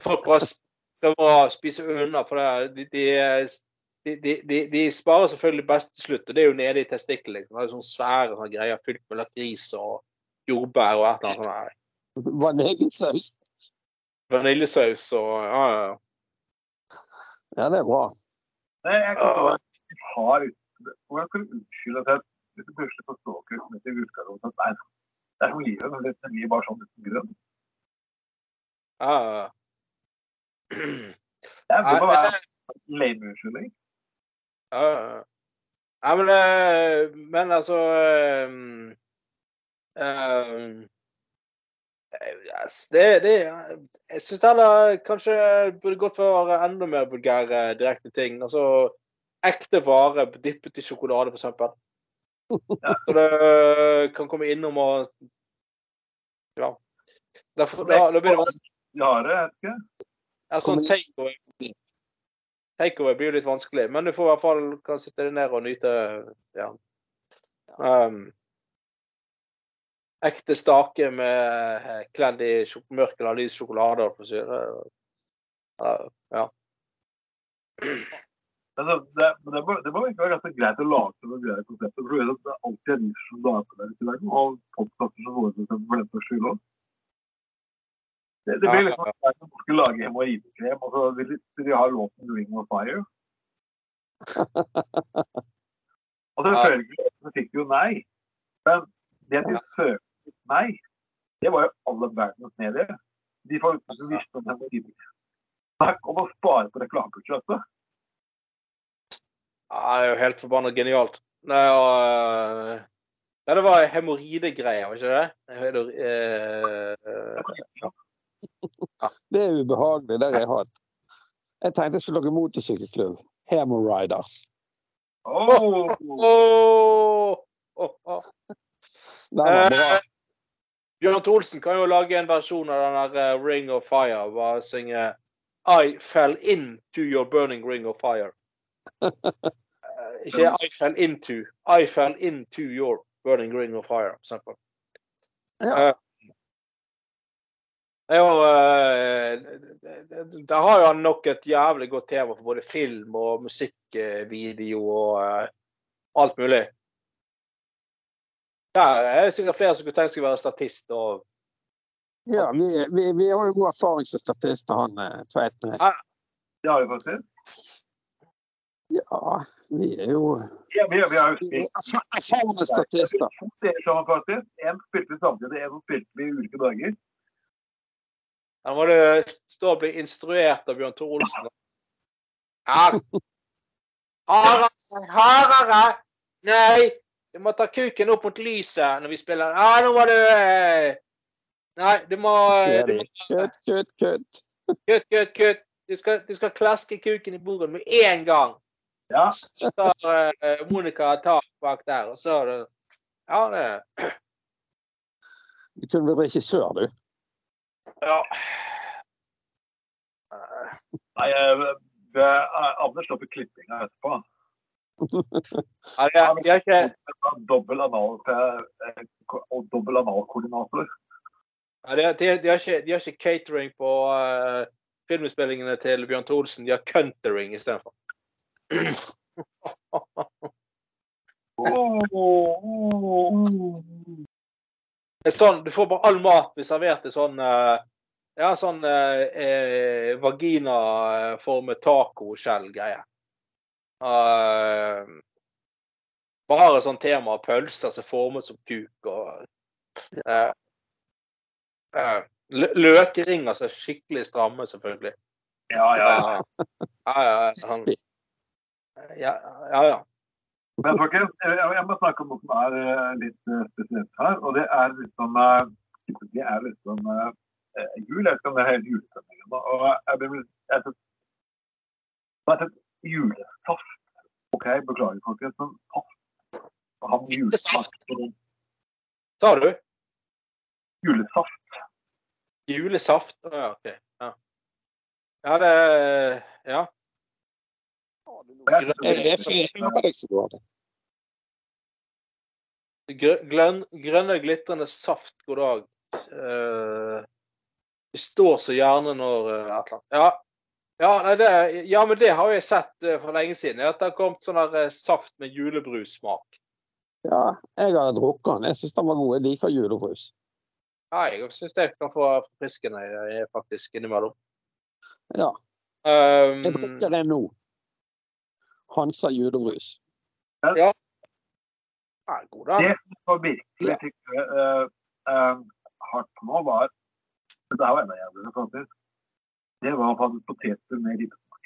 Folk prøver å spise unna, for det, de, de, de, de, sparer selvfølgelig best til slutt. Og det er jo nede i testikkelen. Liksom. Det er sånne svære sånne greier fylt med lakris og jordbær og et eller annet sånt. Vaniljesaus. Vaniljesaus og ja, ja. Ja, det er bra. Nei, jeg kan ikke ha Hvordan kan du unnskylde at jeg plutselig forstår utgangspunkt at nei, det er jo livet, men det blir bare sånn uten grunn. Ah. Det må være lame unnskyldning. Ja, ja, men, uh, men altså yes, det, det, Jeg syns heller kanskje burde gått for enda mer vulgære direkte ting. Altså ekte vare dyppet i sjokolade, f.eks. Ja, så det kan komme innom og Ja. Derfor, da, da blir det vanskelig. Det er ikke. Ja, sånn takeaway Takeaway blir jo litt vanskelig, men du får i hvert fall kan sitte deg ned og nyte ja. Um, ekte stake med eh, kledd i mørk eller lys sjokolade. Uh, ja. Altså, det, det, må, det må ikke være ganske greit å lage noen greie konsepter. For du vet at det er alltid en nisje som damer der i verden, og podkaster som våre for den saks skyld òg. Det, det blir liksom ja, ja. man skal lage hemoroidekrem, og så vil de, de ha låten 'Ring of Fire'. Og selvfølgelig så fikk jo nei. Men det at de søkte nei, det var jo alle verdens medier. De folk som visste om hemoroidekrem. Snakk om å spare på reklamebudsjettet. Ja, det er jo helt forbanna genialt. Nei, og, øh, ja, det var hemoroidegreier, var ikke det? Hemor- eh, Det er ubehagelig. Det har jeg hatt. Jeg tenkte jeg skulle lage motorsykkelklubb. Hemoriders. Oh, Oh. Oh. Eh, Bjørn Tholsen kan jo lage en versjon av den der eh, Ring of Fire. Bare synge I fell into your burning ring of fire. Eh, ikke I fell into. I fell into your burning green of fire. for eksempel. Ja. Eh, det jo eh, det- det- Der har jo han nok et jævlig godt tema for både film og musikkvideo og alt mulig. Ja, det er sikkert flere som kunne tenkt seg å være statist. og Ja, vi, vi, vi har jo god erfaring som statister, han Tveiten. Ja, det har vi faktisk. Ja, vi er jo Ja, vi, vi er, vi er erfarne statister. Det er sånn faktisk. En spilte vi samtidig, som spilte vi i ulike dager. Da må stå og bli instruert av Bjørn Tore Olsen. Ja. Hardere, hardere! Nei! Du må ta kuken opp mot lyset når vi spiller. Ja, nå må du eh, Nei, du må du må- Kutt, kutt, kutt. Kutt, kutt, kutt. Du skal, du skal klaske kuken i bordet med én gang. Ja, Så tar uh, Monica tak bak der, og så er det Ja, det Du kunne blitt regissør, du. Ja. nei, eh, det er- Anders står på klippinga etterpå. Ja, de, har- ikke Dobbel anal, eh, og dobbel analkoordinator. Ja, de, de, de, har ikke, de har ikke catering på uh, filminnspillingene til Bjørn Thorsen, De har countering istedenfor. Det er sånn, du får bare all mat blir servert i sånn eh, ja, sånn uh, eh, vaginaformet tacoskjell-greie. Uh, bare sånn tema pølser som er formet som kuk og uh, uh, Løkringer som er skikkelig stramme, selvfølgelig. Ja, ja, ja. Ja, ja, ja, han, Spi- ja, ja, ja. Men folkens, jeg, må snakke om noe som er eh, litt eh, spesielt her. Og det er liksom eh, Det er liksom eh, eh, jul. Jeg det er hele julestemningen nå. Og jeg blir jeg har er julesaft. OK, beklager, folkens, men saft og julesaft. Sa du? Julesaft. Julesaft? Ja, OK. Ja. ja, det Ja. Grønn, grønne, glitrende saft, god dag. Uh, det står så gjerne når uh, et eller. Ja. Ja, nei, det, ja, men det har jeg sett uh, for lenge siden. At det har kommet sånn der, uh, saft med julebrussmak. Ja, jeg har drukket den. Jeg syns den var god. Jeg liker julebrus. Ja, jeg syns jeg kan få forfriskende faktisk innimellom. Ja, Um, jeg drikker det nå. Hansa julebrus. ja, god Det som var virkelig fikk uh, uh, hardt nå, var Det er jo enda jævligere, faktisk. Det var faktisk poteter med ribbesmak.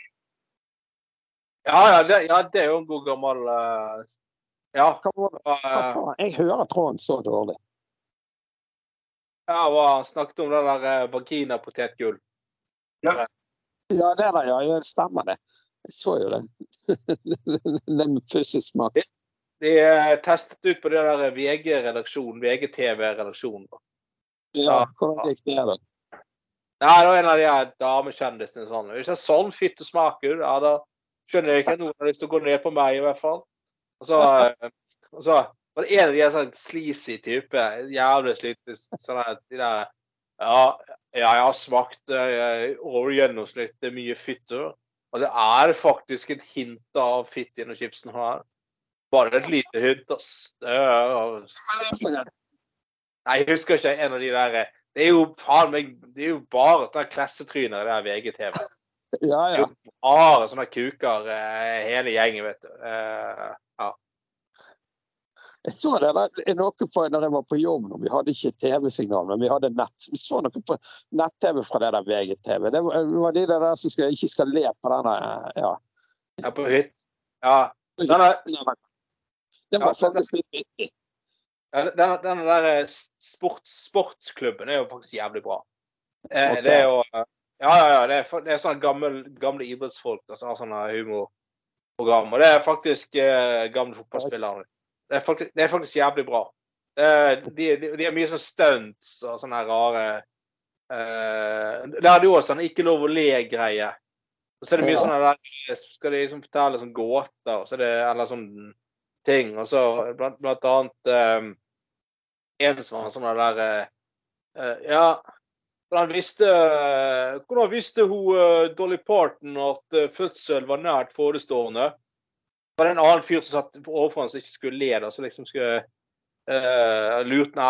Ja, ja, det, ja, det er jo en god gammel uh, Ja. Hva, var- hva eh, faen? Jeg hører tråden så dårlig. ja, hva han snakket om det der eh, vaginapotetgull. Ja, det der, ja. ja. Stemmer det. Jeg så jo det. Den smak. De testet ut på det der VG-redaksjonen, VGTV-redaksjonen. Ja, hvordan gikk det, da? Nei, det var en av de damekjendisene sånn. Hvis det er sånn fittesmak smaker ja, da skjønner jeg ikke at noen har lyst til å gå ned på meg, i hvert fall. Og så, eh, og så var det en av de sånn sleazy type, jævlig slite sånn at de der Ja, ja, jeg har smakt eh, over gjennomsnittet mye fitte. Og det er faktisk et hint av fitt i noen chipsen her. Bare et lite hint, Nei, jeg husker ikke en av de der Det er jo faen meg Det er jo bare sånne klassetryner i det VGTV. Ja, Det er jo bare sånne kuker, eh, hele gjengen, vet du. Eh, ja. Jeg så det der, noe på, når jeg var på jobb, når vi hadde ikke TV-signal, men vi hadde nett. Vi så noe på nett-TV fra det der VGTV. Det var, de der som skal, ikke skal le på denne ja. Ja, på hytt. Ja. Denne, den var faktisk litt vittig. ja, denne, denne der eh, sports, sportsklubben er jo faktisk jævlig bra. Eh, okay. Det er jo eh, Ja, ja, ja. Det er, det er sånne gamle, gamle idrettsfolk som har sånne humorprogram. Og det er faktisk eh, gamle fotballspillere. Det er faktisk, det er faktisk jævlig bra. De, de, de har mye sånn stunts og sånne rare uh, det jo også sånn ikke lov å le-greie. Og så er det mye Ja. sånne der Skal de liksom fortelle sånn gåter, så det eller sånn ting. Og så blant, blant annet um, en som var sånn der eh, Ja, hvordan visste, hvordan visste hun uh, Dolly Parton at fødsel var nært forestående? Var det en annen fyr som satt overfor han som ikke skulle le, da, som liksom skulle uh, lurt Nei,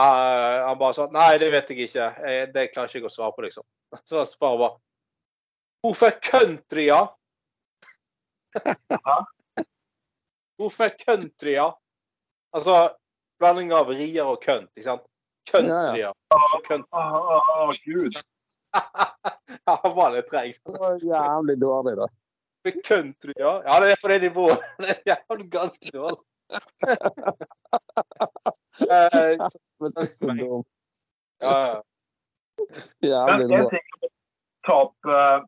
han bare sa nei, det vet jeg ikke. Jeg, det klarer ikke jeg å svare på, liksom. Så svaret var Hvorfor country, ja? Hvorfor country, ja? Altså blanding av rier og kønt, ikke sant? Country, ja. Country? Å, å, å, Gud. Han var litt var jævlig dårlig, da. Med country, ja. Ja, det er på det nivået. Det er jævlig ganske dårlig. Eh, Men det er så dumt. ja, ja. Jævlig ta opp eh,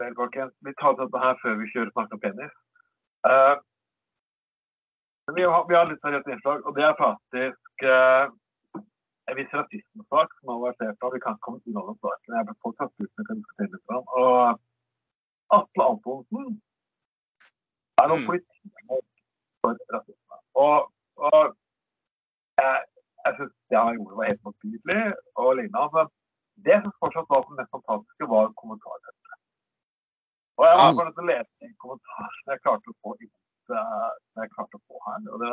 vel, folkens. Vi tar dette her før vi kjører snakk om penis. Uh, vi, har, vi har litt seriøst innslag, og det er faktisk uh, en viss rasismesak som har vært av. Vi kan ikke komme unna den saken. Jeg ble påtatt uten å kunne kan diskutere litt. om. Og Atle Antonsen er nå Mm. politiet for rasisme. Og, og jeg, jeg syns det han gjorde var helt motbydelig og lignende. Men det som fortsatt var det mest fantastiske, var kommentarfeltet. Og jeg har Mm. bare lyst til å lese en kommentar som jeg klarte å få inn, eh, som jeg klarte å få her. Og det,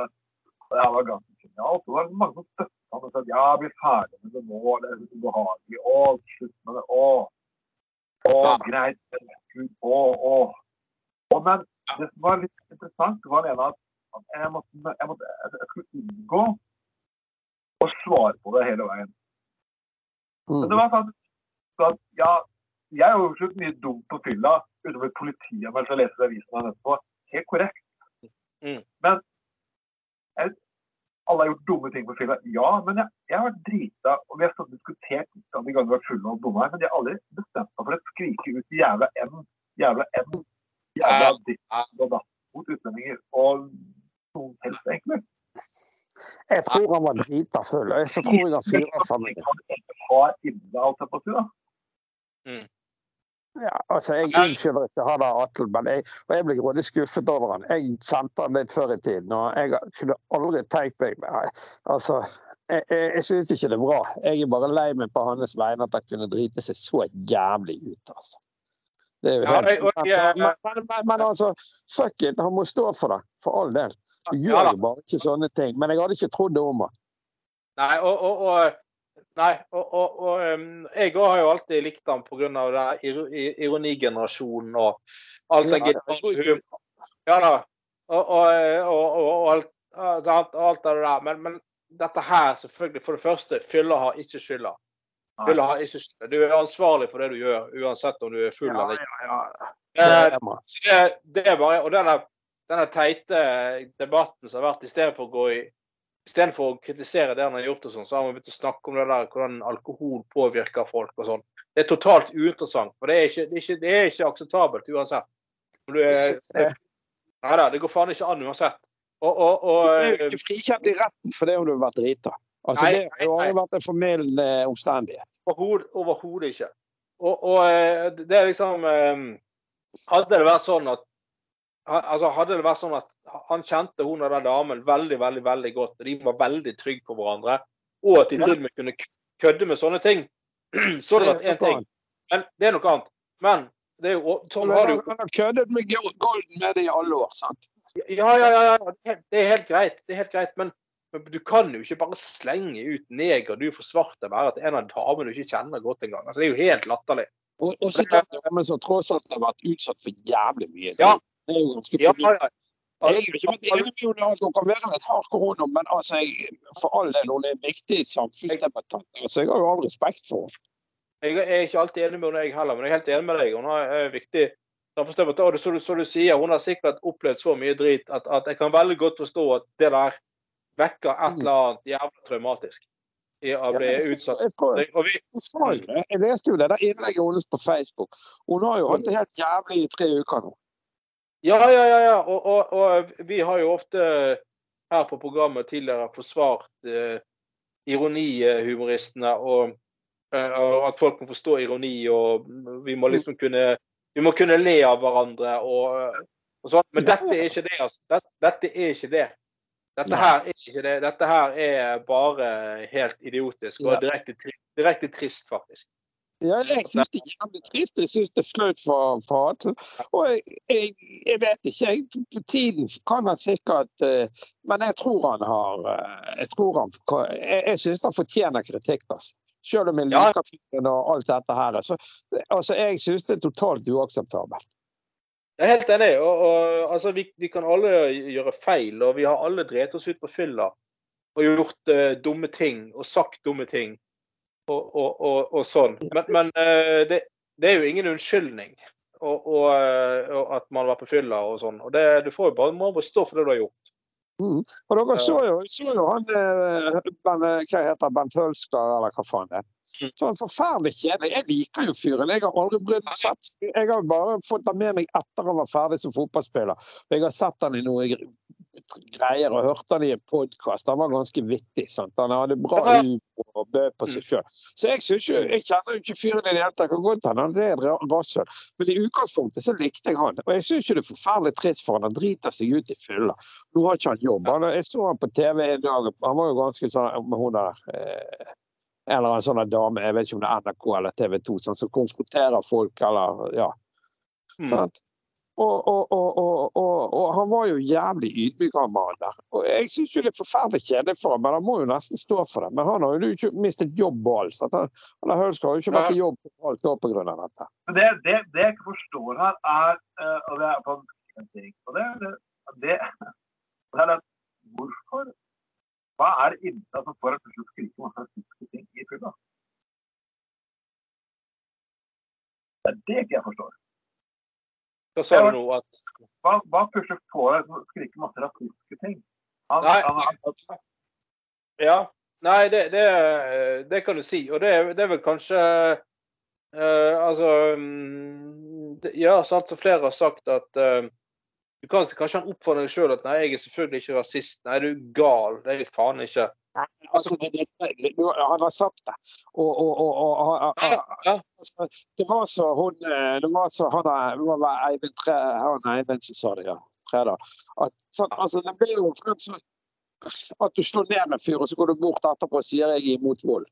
og det var ganske genialt. Og Det var mange som støttet ham og sa ja, bli ferdig med det nå, det er ubehagelig. Å, slutt med det. Å, Ja. greit. Og, å. Og men det som var litt interessant, var det ene at jeg, måtte, jeg, måtte, jeg skulle unngå å svare på det hele veien. Men det Mm. var faktisk at ja, jeg har jo mye dumt på fylla utover politiet men jeg leser avisen etterpå. Helt korrekt. Mm. Men jeg, alle har gjort dumme ting på fylla. Ja, men jeg, jeg har vært drita, og vi har stått og diskutert de gangene vi har vært fulle og dumme her, men de har aldri bestemt seg for å skrike ut jævla M, jævla M, jævla ditt og datt mot utlendinger og noen helst, egentlig. Jeg tror han var drita full. og Så tror jeg han fyrer familien. Har inne, deg, alt jeg på si, da. Ja, altså, Jeg unnskylder ikke han der Atle, men jeg, og jeg ble grådig skuffet over han. Jeg kjente han litt før i tiden, og jeg kunne aldri tenkt meg Altså, jeg, jeg, jeg syns ikke det er bra. Jeg er bare lei meg på hans vegne at han kunne drite seg så jævlig ut, altså. Det er jo Ja, jeg- jeg- men, men, men, men altså, fuck it, han må stå for det. For all del. Du gjør jo bare ikke sånne ting. Men jeg hadde ikke trodd det om han. Nei, og, og, og Nei, og, og, og jeg òg har jo alltid likt ham pga. ironigenerasjonen og alt det Ja, gitt. Ja da. Og, og, alt, alt det der. Men, men dette her, selvfølgelig, for det første, fylla har ikke skylda. Fylla har ikke skylda. Du er ansvarlig for det du gjør, uansett om du er full eller ikke. ja, ja. Det Eh, det, det er bare, og denne, denne teite debatten som har vært, istedenfor å gå i Istedenfor å kritisere det han har gjort, og sånn, så har man begynt å snakke om det der, hvordan alkohol påvirker folk. og sånn. Det er totalt uinteressant. for Det er ikke, det er ikke, det er ikke akseptabelt uansett. Du er, det, nei da, det går faen ikke an uansett. Og, og, Du er jo ikke frikjent i retten for det om du har vært drita. Altså, Nei, det har jo vært en formildende omstendighet. Overhodet ikke. Og, og eh, det er liksom eh, Hadde det vært sånn at altså Hadde det vært sånn at han kjente hun og den damen veldig veldig, veldig godt, og de var veldig trygge på hverandre, og at de til og med kunne kødde med sånne ting, så hadde det vært én ting. Men det er noe annet. Men det er jo sånn har du jo Han har køddet med Go- Golden med det i alle år, sant? Ja, ja, ja. ja. det er- Det er helt greit. Det er helt greit. Men, men du kan jo ikke bare slenge ut neger du for svart å være til en av damene du ikke kjenner godt engang. Altså, det er jo helt latterlig. Og, og så den damen som tross alt har vært utsatt for jævlig mye. Ja. Det er jo ganske Ja, ja. Jeg er jo ikke vært enig med henne hun kan være litt hardcore, hun, men altså, jeg, for all del, hun er en viktig samfunnsdebattant. Altså, jeg har jo all respekt for henne. Jeg er ikke alltid enig med henne, jeg heller, men jeg er helt enig med deg. Hun er er viktig samfunnsdebattant. Og som du, sier, hun har sikkert opplevd så mye drit at, at jeg kan veldig godt forstå at det der vekker et eller annet jævla traumatisk. I å bli utsatt. Jeg, jeg, det. jeg leste jo det der innlegget hennes på Facebook. Hun har jo hatt det helt jævlig i tre uker nå. Ja, ja, ja. ja. Og, og, og vi har jo ofte her på programmet tidligere forsvart eh, ironihumoristene og, eh, og at folk må forstå ironi, og vi må liksom kunne vi må kunne le av hverandre og, og sånn. Men dette er ikke det, altså. Dette, dette er ikke det. Dette her er ikke det. Dette her er bare helt idiotisk og direkte, direkte trist, faktisk. Ja, jeg syns det er jævlig trist. Jeg syns det er flaut for, for. Og jeg, jeg, jeg vet ikke. Jeg, på tiden kan han sikkert eh, Men jeg tror han har eh, Jeg tror han Jeg, jeg syns han fortjener kritikk, altså. Selv om jeg liker fyren og alt dette her. Så, altså, jeg syns det er totalt uakseptabelt. Jeg er helt enig. og, og altså, vi, vi kan alle gjøre feil, og vi har alle drept oss ut på fylla og gjort uh, dumme ting og sagt dumme ting og, og, og, og sånn. Men, men eh, det, det er jo ingen unnskyldning og, eh, at man var på fylla og sånn. Og det, du får jo bare, må stå for det du har gjort. Og dere så jo, så jo han eh, ben, Hva heter Bent Hølskar, eller hva faen det er. Mm. Sånn forferdelig kjedelig. Jeg liker jo fyren. Jeg har aldri brydd meg sett. Jeg har bare fått han med meg etter han var ferdig som fotballspiller. Og jeg har sett han i noe greier og hørte han i en podkast. Han var ganske vittig. sant? Han hadde bra humor og bød på seg sjøl. Så jeg, synes ikke, jeg kjenner jo ikke fyren i det hele tatt. Kan godt hende han er et ra- rasshøl. Men i utgangspunktet så likte jeg han. Og jeg syns ikke det er forferdelig trist for han. Han driter seg ut i fylla. Nå har ikke han jobb. Han, jeg så han på TV en dag. Han var jo ganske sånn med hun der eh, Eller en sånn dame, jeg vet ikke om det er NRK eller TV 2, sånn, som konfronterer folk eller Ja. Mm. Sant? Og, og, og, og, og, og han var jo jævlig ydmyk, han mannen der. Og jeg syns jo det er forferdelig kjedelig for ham, men han må jo nesten stå for det. Men han har jo ikke mistet jobb og alt. Han, han har jo ikke vært i jobb på alt år pga. dette. Men det, det, det jeg ikke forstår her, er eh, Og det er på. Og det, det, det, det er det Hvorfor? Hva er det innsatt som får en til å skrike masse rasistiske ting i fylla? Det er det ikke jeg forstår. Hva sa du nå? At Hva, hva pusher får til å skrike masse rasistiske ting? Han, Nei. han, han, Ja. Nei, det, det, det kan du si. Og det, det er vel kanskje uh, Altså mm, Ja, sant som flere har sagt at uh, du kan kanskje han oppfordrer deg sjøl at nei, jeg er selvfølgelig ikke rasist. Nei, du er gal. Det er jeg faen ikke. Altså, det, det, det, han har sagt det. Og, og, og, og, altså, det var så hun eh, Det var så han er- det var Eivind Tre, han Eivind som sa det, ja. Tredal. At, sånn, altså, det blir jo omtrent sånn at du slår ned en fyr, og så går du bort etterpå og sier jeg er imot vold.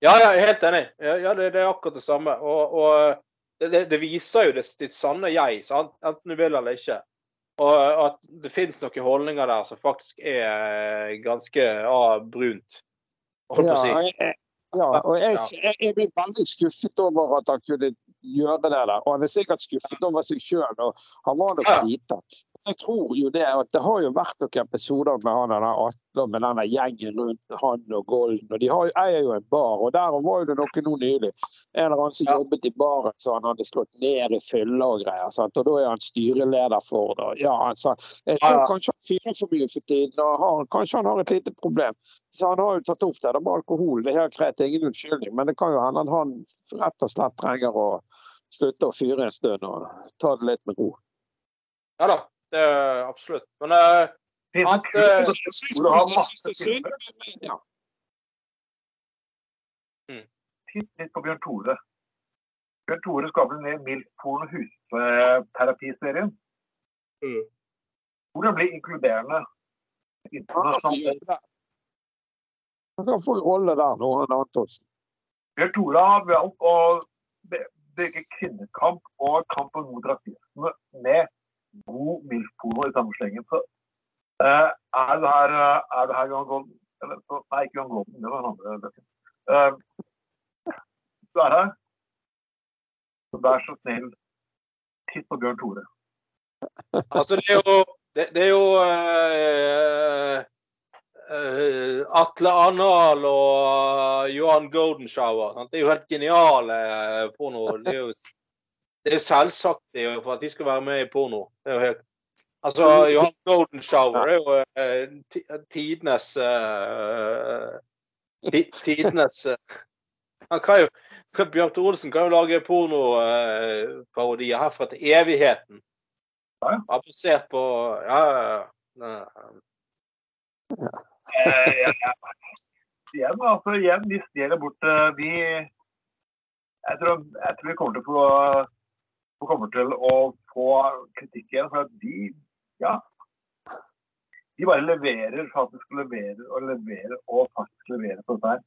Ja, ja, jeg er helt enig. Ja, det, det er akkurat det samme. Og, og det, det, det viser jo det, ditt sanne jeg, sant? enten du vil eller ikke. Og at det finnes noen holdninger der som faktisk er ganske ah, brunt. Holdt på å si. Ja, og jeg, jeg, jeg blir veldig skuffet over at han kunne gjøre det der. Og han er sikkert skuffet over seg sjøl, og han var nok liten. Jeg tror jo det at det har jo vært noen episoder med han denne Atle med denne gjengen rundt han og Golden. og De har, eier jo en bar, og der var det noe nå nylig. En eller annen som Ja. jobbet i baren så han hadde slått ned i fylla og greier. Sant? Og da er han styreleder for det. Ja, altså, jeg tror Ja, kanskje han fyrer for mye for tiden, og har, kanskje han har et lite problem. Så han har jo tatt opp det Det med alkohol. Det er helt greit, ingen unnskyldning. Men det kan jo hende at han rett og slett trenger å slutte å fyre en stund og ta det litt med ro. Ja da, det er absolutt. Men eh, At, eh, har masse filmer. Ja. Titt litt på Bjørn Tore. Bjørn Tore skaper den Miltporn husterapiserien. Mm. Hvordan bli inkluderende Han kan få internasjonalt. Han kan få en rolle der nå, han Antonsen. Bjørn Tore har valgt å bygge kvinnekamp og kampen mot rasisme med god miltporno i samme slengen. Så uh, er det her, eh, er det her Johan Golden? Eller, så, nei, ikke Johan Golden, det var den andre bøken. Uh, du er her. Så vær så snill, titt på Bjørn Tore. altså, det er jo det, det er jo uh, uh, Atle Arnal og Johan Goldenshower. Sant? Det er jo helt geniale porno. Det er jo, det er selvsagt det for at de skal være med i porno. Det er jo helt Altså, Johan Golden Shower er jo uh, ti- tidenes uh, Tidenes uh, Han kan jo Bjørn Olsen kan jo lage pornoparodier herfra til evigheten. Ja. Ja, basert på Ja, ja, ja. Nei, ja, ja. Igjen, altså, igjen, de stjeler bort de jeg tror, jeg tror vi kommer til å få vi kommer til å få kritikk igjen. For at de ja, de bare leverer faktisk leverer og leverer og faktisk leverer på dette her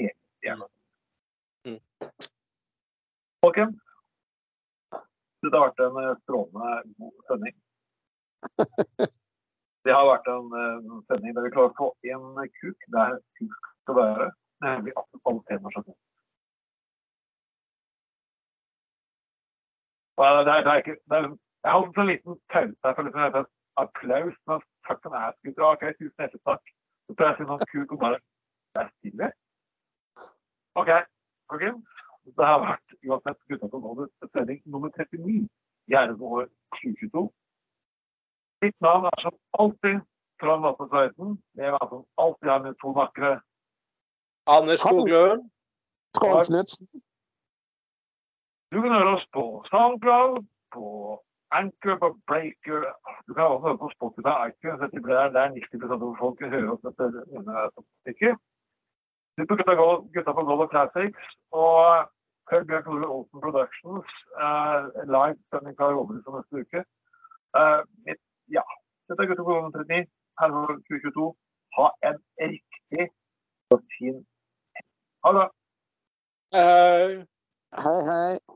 hele tiden. Mm. Folkens, dette har vært en eh, strålende god sending. Det har vært en eh, sending der vi klarer å få inn kuk der kuk skal være, nemlig alle temaer Og Det er, det er ikke, det er, jeg holdt en liten pause her for liksom et applaus Men takk for er gutter. Ok, tusen hjertelig takk. Så prøver jeg å si noe kuk og bare Det er stille. OK, folkens. Det har vært uansett gutta på nåde sending nummer 39 i år 2022. Mitt navn er som alltid Trond Vatne Tveiten. Jeg er som alltid her med to vakre Anders Skoglund. Trond Knutsen. Du kan høre oss på SoundCloud, på Anchor, på Breaker. Du kan også høre på Spotify iTunes. Dette blir der, der 90 av folk hører oss etter denne statistikken. Du på Gutta, Gutta på Golf Classics og hør Bjørn Tore Olsen Productions uh, live sending fra Romerhuset neste uke. Uh, mitt, ja, dette er Gutta på Golf 39, herreår 2022. Ha en riktig og fin Ha det. Eh, Hei, hei.